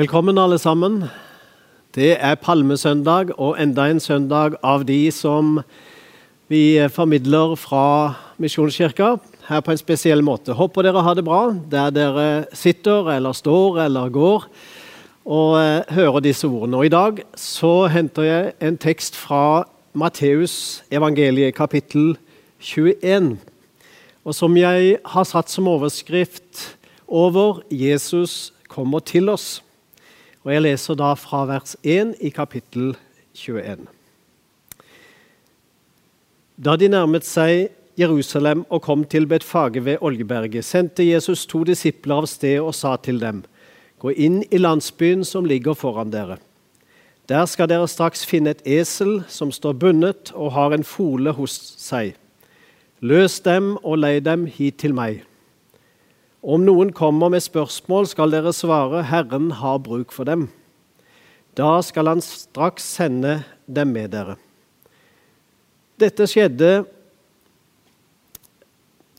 Velkommen, alle sammen. Det er palmesøndag og enda en søndag av de som vi formidler fra Misjonskirka her på en spesiell måte. Håper dere har det bra der dere sitter eller står eller går og eh, hører disse ordene. Og I dag så henter jeg en tekst fra Matteus evangeliet kapittel 21, og som jeg har satt som overskrift over 'Jesus kommer til oss'. Og Jeg leser da fra vers 1 i kapittel 21. Da de nærmet seg Jerusalem og kom til Betfage ved Oljeberget, sendte Jesus to disipler av sted og sa til dem.: Gå inn i landsbyen som ligger foran dere. Der skal dere straks finne et esel som står bundet og har en fole hos seg. Løs dem og lei dem hit til meg. Om noen kommer med spørsmål, skal dere svare, Herren har bruk for dem. Da skal han straks sende dem med dere. Dette skjedde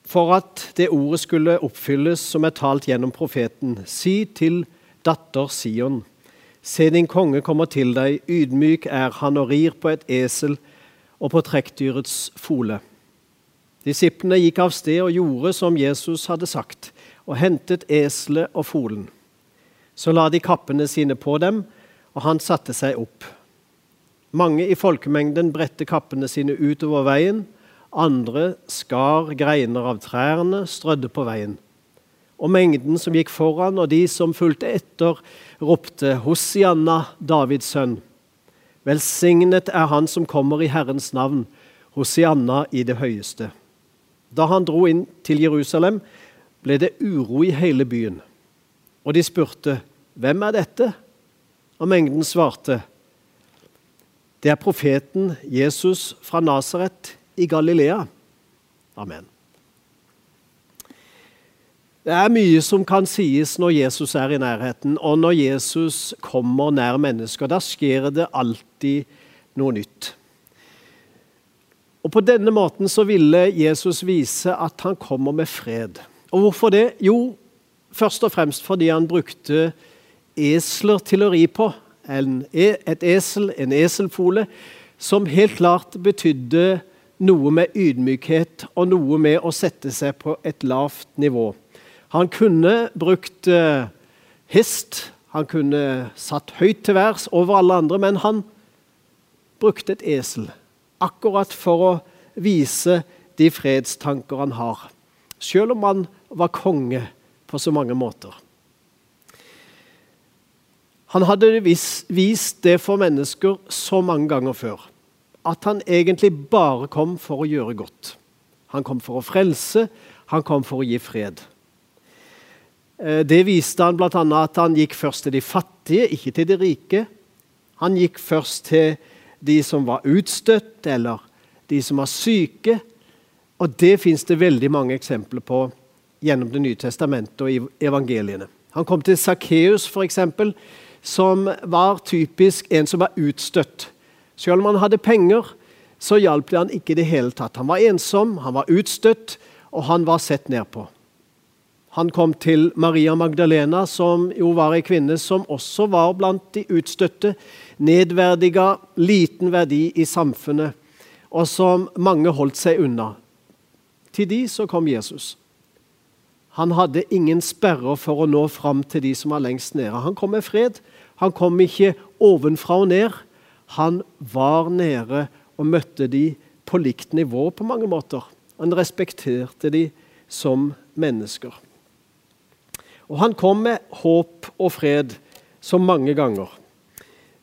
for at det ordet skulle oppfylles som er talt gjennom profeten. Si til datter Sion, se din konge kommer til deg, ydmyk er han og rir på et esel og på trekkdyrets fole. Disiplene gikk av sted og gjorde som Jesus hadde sagt, og hentet eselet og folen. Så la de kappene sine på dem, og han satte seg opp. Mange i folkemengden bredte kappene sine utover veien, andre skar greiner av trærne, strødde på veien. Og mengden som gikk foran, og de som fulgte etter, ropte Hosianna, Davids sønn. Velsignet er han som kommer i Herrens navn, Hosianna i det høyeste. Da han dro inn til Jerusalem, ble det uro i hele byen. Og de spurte, 'Hvem er dette?' Og mengden svarte, 'Det er profeten Jesus fra Nasaret i Galilea. Amen. Det er mye som kan sies når Jesus er i nærheten, og når Jesus kommer nær mennesker. Da skjer det alltid noe nytt. Og På denne måten så ville Jesus vise at han kommer med fred. Og hvorfor det? Jo, først og fremst fordi han brukte esler til å ri på. En, e, et esel, en eselfole, som helt klart betydde noe med ydmykhet og noe med å sette seg på et lavt nivå. Han kunne brukt eh, hest, han kunne satt høyt til værs over alle andre, men han brukte et esel. Akkurat for å vise de fredstanker han har. Selv om han var konge på så mange måter. Han hadde vist det for mennesker så mange ganger før at han egentlig bare kom for å gjøre godt. Han kom for å frelse, han kom for å gi fred. Eh, det viste han bl.a. at han gikk først til de fattige, ikke til de rike. Han gikk først til de som var utstøtt, eller de som var syke. Og det fins det veldig mange eksempler på gjennom Det nye testamentet og i evangeliene. Han kom til Sakkeus, f.eks., som var typisk en som var utstøtt. Selv om han hadde penger, så hjalp det han ikke i det hele tatt. Han var ensom, han var utstøtt, og han var sett ned på. Han kom til Maria Magdalena, som jo var ei kvinne som også var blant de utstøtte, nedverdiga, liten verdi i samfunnet, og som mange holdt seg unna. Til de så kom Jesus. Han hadde ingen sperrer for å nå fram til de som var lengst nede. Han kom med fred. Han kom ikke ovenfra og ned. Han var nede og møtte de på likt nivå på mange måter. Han respekterte de som mennesker. Og han kom med håp og fred så mange ganger.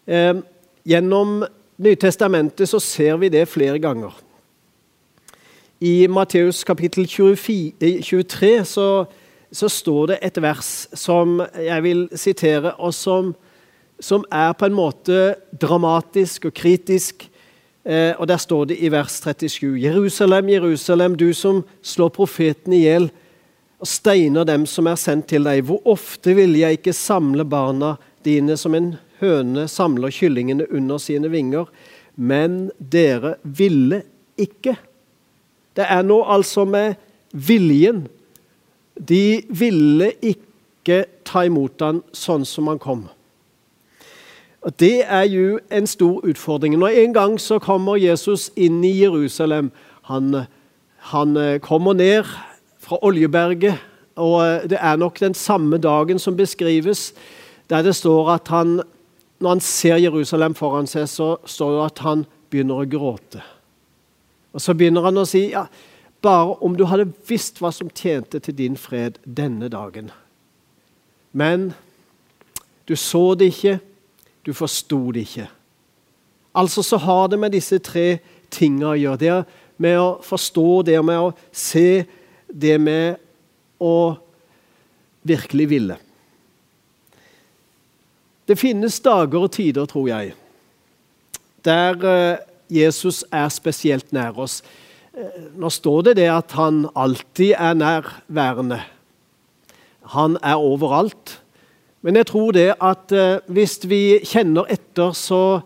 Eh, gjennom Nytestamentet så ser vi det flere ganger. I Matteus kapittel 24, 23 eh, så, så, står det et vers som jeg vil sitere, og som som er på en måte dramatisk og kritisk. Eh, og Der står det i vers 37.: Jerusalem, Jerusalem, du som slår profeten i hjel og steiner dem som er sendt til deg. Hvor ofte ville jeg ikke samle barna dine som en høne samler kyllingene under sine vinger? Men dere ville ikke. Det er nå altså med viljen. De ville ikke ta imot han sånn som han kom. Og Det er jo en stor utfordring. Når En gang så kommer Jesus inn i Jerusalem. Han, han eh, kommer ned fra Oljeberget, og eh, det er nok den samme dagen som beskrives, der det står at han, når han ser Jerusalem foran seg, så står det at han begynner å gråte. Og Så begynner han å si ja, bare om du hadde visst hva som tjente til din fred denne dagen. Men du så det ikke, du forsto det ikke. Altså så har det med disse tre tingene å gjøre. Det med å forstå, det med å se, det med å virkelig ville. Det finnes dager og tider, tror jeg, der eh, Jesus er spesielt nær oss. Eh, nå står det det at han alltid er nærværende. Han er overalt. Men jeg tror det at eh, hvis vi kjenner etter, så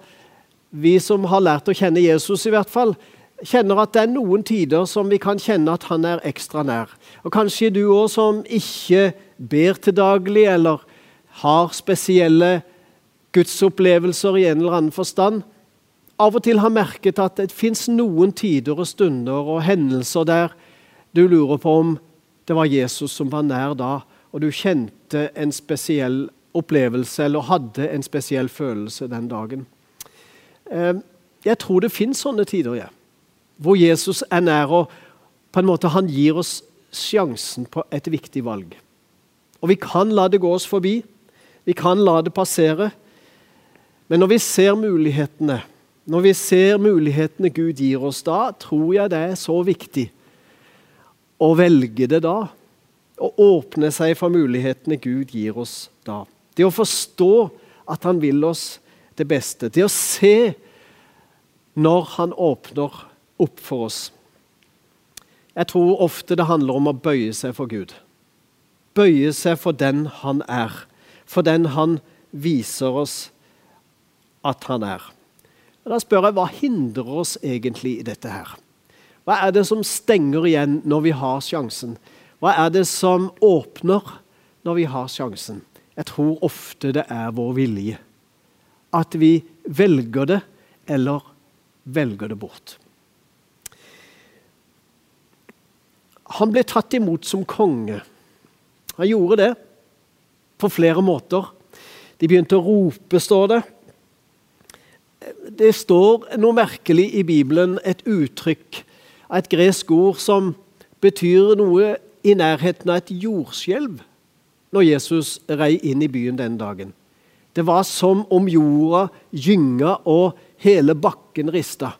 vi som har lært å kjenne Jesus, i hvert fall, kjenner at det er noen tider som vi kan kjenne at han er ekstra nær. Og Kanskje du òg som ikke ber til daglig, eller har spesielle gudsopplevelser i en eller annen forstand, av og til har merket at det fins noen tider og stunder og hendelser der du lurer på om det var Jesus som var nær da, og du kjente en spesiell opplevelse eller hadde en spesiell følelse den dagen. Eh, jeg tror det fins sånne tider, ja, hvor Jesus er nær, og på en måte han gir oss sjansen på et viktig valg. Og vi kan la det gå oss forbi. Vi kan la det passere. Men når vi ser mulighetene, når vi ser mulighetene Gud gir oss da, tror jeg det er så viktig å velge det da. Å åpne seg for mulighetene Gud gir oss da. Det å forstå at han vil oss det beste. Det å se når han åpner opp for oss. Jeg tror ofte det handler om å bøye seg for Gud. Bøye seg for den han er, for den han viser oss at han er. Da spør jeg hva hindrer oss egentlig i dette her? Hva er det som stenger igjen når vi har sjansen? Hva er det som åpner når vi har sjansen? Jeg tror ofte det er vår vilje. At vi velger det, eller velger det bort. Han ble tatt imot som konge. Han gjorde det på flere måter. De begynte å rope, står det det står noe merkelig i Bibelen, et uttrykk, et gresk ord, som betyr noe i nærheten av et jordskjelv når Jesus rei inn i byen den dagen. Det var som om jorda gynga og hele bakken rista.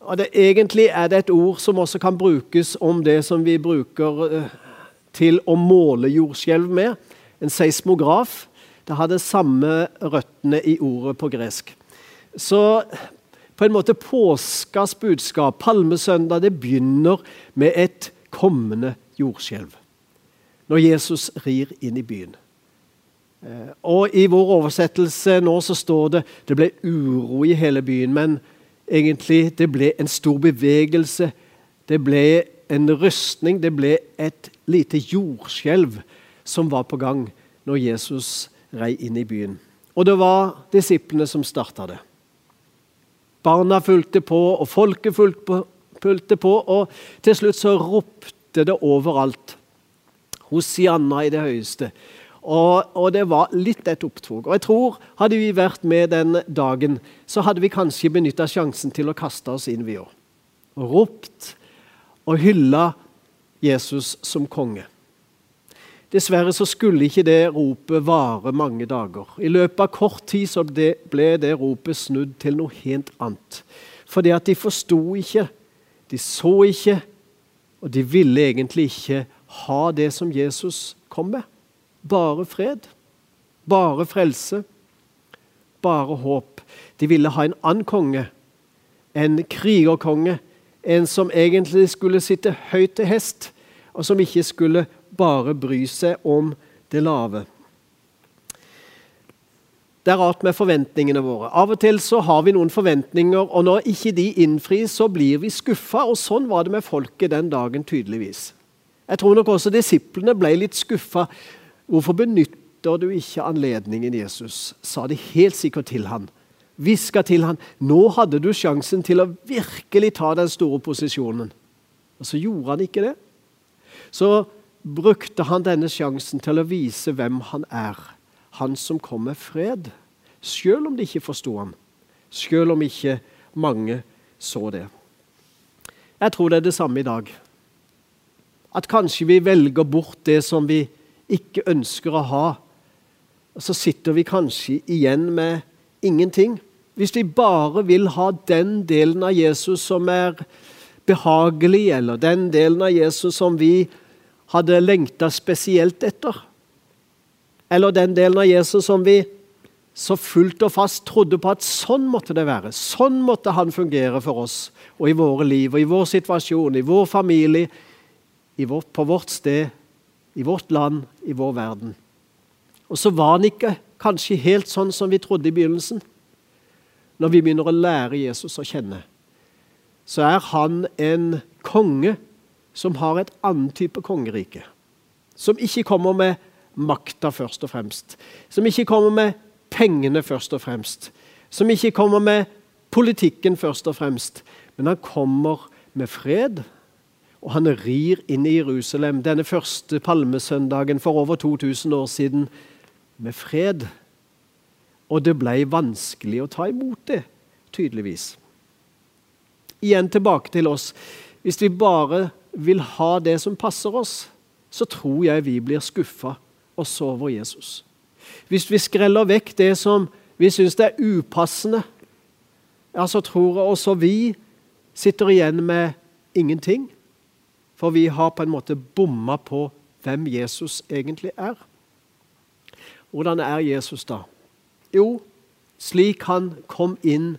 Og det, Egentlig er det et ord som også kan brukes om det som vi bruker uh, til å måle jordskjelv med. En seismograf. Det hadde samme røttene i ordet på gresk. Så på en måte påskas budskap, palmesøndag, det begynner med et kommende jordskjelv. Når Jesus rir inn i byen. Eh, og I vår oversettelse nå så står det det ble uro i hele byen. Men egentlig det ble en stor bevegelse. Det ble en rystning. Det ble et lite jordskjelv som var på gang når Jesus rei inn i byen. Og det var disiplene som starta det. Barna fulgte på, og folket fulgte på, og til slutt så ropte det overalt. Hosianna i det høyeste. Og, og, det var litt et opptog. Og jeg tror Hadde vi vært med den dagen, så hadde vi kanskje benytta sjansen til å kaste oss inn, vi òg. Ropt og hylla Jesus som konge. Dessverre så skulle ikke det ropet vare mange dager. I løpet av kort tid så ble det ropet snudd til noe helt annet. Fordi at de forsto ikke, de så ikke, og de ville egentlig ikke ha det som Jesus kom med. Bare fred, bare frelse, bare håp. De ville ha en annen konge, en krigerkonge, en som egentlig skulle sitte høyt til hest, og som ikke skulle bare bry seg om det lave. Det er rart med forventningene våre. Av og til så har vi noen forventninger, og når ikke de innfris, så blir vi skuffa. Og sånn var det med folket den dagen, tydeligvis. Jeg tror nok også disiplene ble litt skuffa. Hvorfor benytter du ikke anledningen, Jesus, sa de helt sikkert til han. Hviska til han, nå hadde du sjansen til å virkelig ta den store posisjonen. Og så gjorde han ikke det. Så brukte han denne sjansen til å vise hvem han er. Han som kom med fred. Selv om de ikke forsto ham. Selv om ikke mange så det. Jeg tror det er det samme i dag. At kanskje vi velger bort det som vi ikke ønsker å ha. Og så sitter vi kanskje igjen med ingenting. Hvis vi bare vil ha den delen av Jesus som er behagelig, eller den delen av Jesus som vi hadde lengta spesielt etter. Eller den delen av Jesus som vi så fullt og fast trodde på at sånn måtte det være. Sånn måtte han fungere for oss og i våre liv og i vår situasjon, i vår familie, i vår, på vårt sted, i vårt land, i vår verden. Og så var han ikke kanskje helt sånn som vi trodde i begynnelsen. Når vi begynner å lære Jesus å kjenne, så er han en konge som har et annen type kongerike. Som ikke kommer med makta først og fremst. Som ikke kommer med pengene først og fremst. Som ikke kommer med politikken først og fremst. Men han kommer med fred, og han rir inn i Jerusalem denne første palmesøndagen for over 2000 år siden med fred. Og det ble vanskelig å ta imot det, tydeligvis. Igjen tilbake til oss. Hvis vi bare vil ha det som passer oss, så tror jeg vi blir skuffa og sover Jesus. Hvis vi skreller vekk det som vi syns er upassende, ja, så tror jeg også vi sitter igjen med ingenting. For vi har på en måte bomma på hvem Jesus egentlig er. Hvordan er Jesus da? Jo, slik han kom inn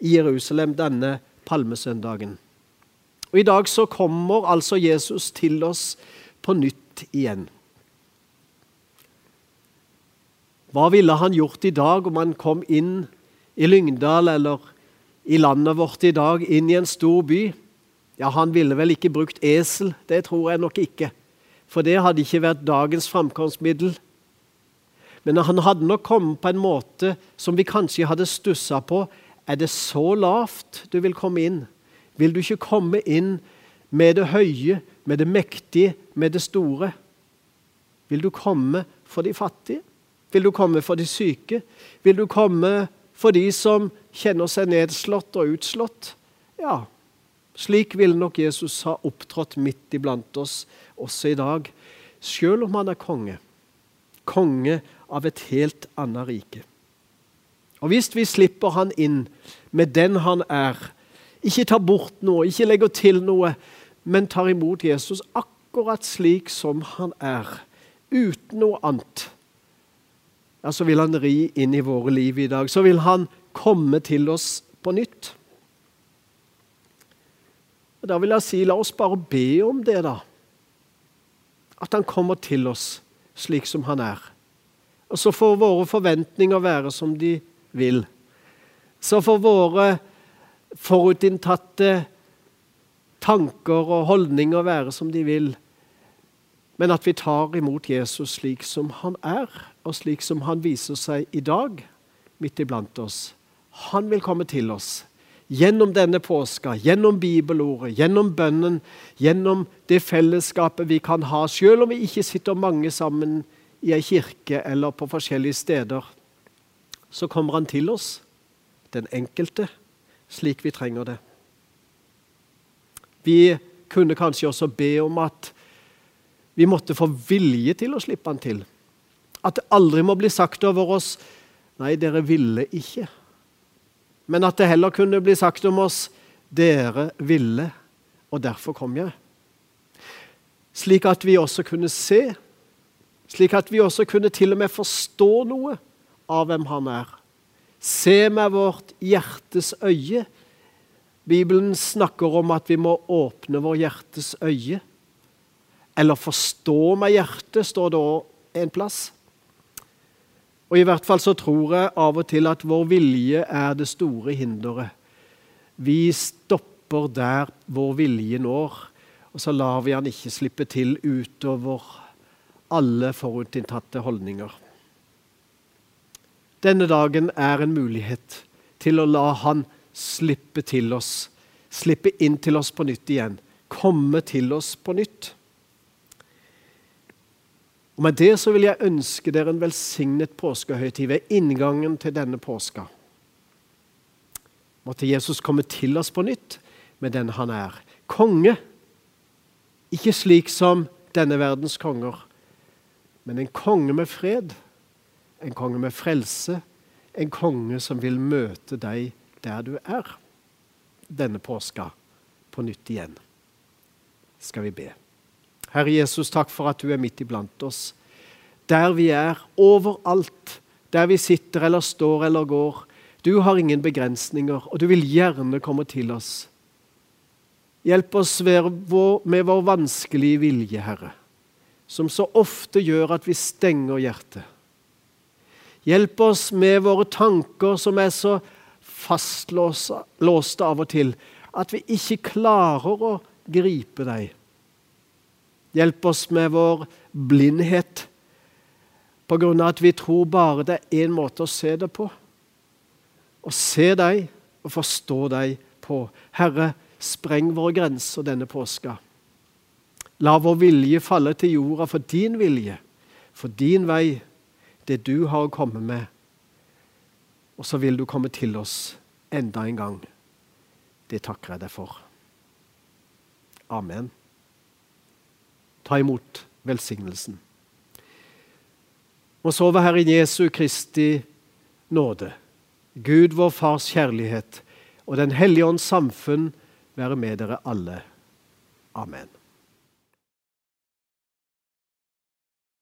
i Jerusalem denne palmesøndagen. Og I dag så kommer altså Jesus til oss på nytt igjen. Hva ville han gjort i dag om han kom inn i Lyngdal eller i landet vårt i dag, inn i en stor by? Ja, Han ville vel ikke brukt esel, det tror jeg nok ikke. For det hadde ikke vært dagens framkomstmiddel. Men han hadde nok kommet på en måte som vi kanskje hadde stussa på. Er det så lavt du vil komme inn? Vil du ikke komme inn med det høye, med det mektige, med det store? Vil du komme for de fattige? Vil du komme for de syke? Vil du komme for de som kjenner seg nedslått og utslått? Ja, slik vil nok Jesus ha opptrådt midt iblant oss også i dag, selv om han er konge. Konge av et helt annet rike. Og Hvis vi slipper han inn med den han er, ikke tar bort noe, ikke legger til noe, men tar imot Jesus akkurat slik som han er, uten noe annet, ja, så vil han ri inn i våre liv i dag. Så vil han komme til oss på nytt. Og Da vil jeg si, la oss bare be om det, da. At han kommer til oss slik som han er. Og så får våre forventninger være som de vil. Så får våre forutinntatte tanker og holdninger være som de vil. Men at vi tar imot Jesus slik som han er, og slik som han viser seg i dag midt iblant oss. Han vil komme til oss gjennom denne påska, gjennom bibelordet, gjennom bønnen, gjennom det fellesskapet vi kan ha, selv om vi ikke sitter mange sammen i ei kirke eller på forskjellige steder. Så kommer han til oss, den enkelte, slik vi trenger det. Vi kunne kanskje også be om at vi måtte få vilje til å slippe han til. At det aldri må bli sagt over oss 'Nei, dere ville ikke'. Men at det heller kunne bli sagt om oss 'Dere ville, og derfor kom jeg'. Slik at vi også kunne se, slik at vi også kunne til og med forstå noe av hvem han er. Se med vårt hjertes øye. Bibelen snakker om at vi må åpne vår hjertes øye. Eller forstå med hjertet, står det òg en plass. Og I hvert fall så tror jeg av og til at vår vilje er det store hinderet. Vi stopper der vår vilje når, og så lar vi han ikke slippe til utover alle forutinntatte holdninger. Denne dagen er en mulighet til å la Han slippe til oss, slippe inn til oss på nytt igjen, komme til oss på nytt. Og Med det så vil jeg ønske dere en velsignet påskehøytid ved inngangen til denne påska. Måtte Jesus komme til oss på nytt med den han er. Konge. Ikke slik som denne verdens konger, men en konge med fred. En konge med frelse. En konge som vil møte deg der du er denne påska på nytt igjen. Skal vi be. Herre Jesus, takk for at du er midt iblant oss. Der vi er, overalt. Der vi sitter eller står eller går. Du har ingen begrensninger, og du vil gjerne komme til oss. Hjelp oss med vår vanskelige vilje, Herre, som så ofte gjør at vi stenger hjertet. Hjelp oss med våre tanker som er så fastlåste av og til at vi ikke klarer å gripe deg. Hjelp oss med vår blindhet på grunn av at vi tror bare det er én måte å se det på. Å se deg og forstå deg på. Herre, spreng våre grenser denne påska. La vår vilje falle til jorda for din vilje, for din vei, det du har å komme med. Og så vil du komme til oss enda en gang. Det takker jeg deg for. Amen. Ta imot velsignelsen. Må sove Herre Jesu Kristi nåde, Gud vår Fars kjærlighet og Den hellige ånds samfunn være med dere alle. Amen.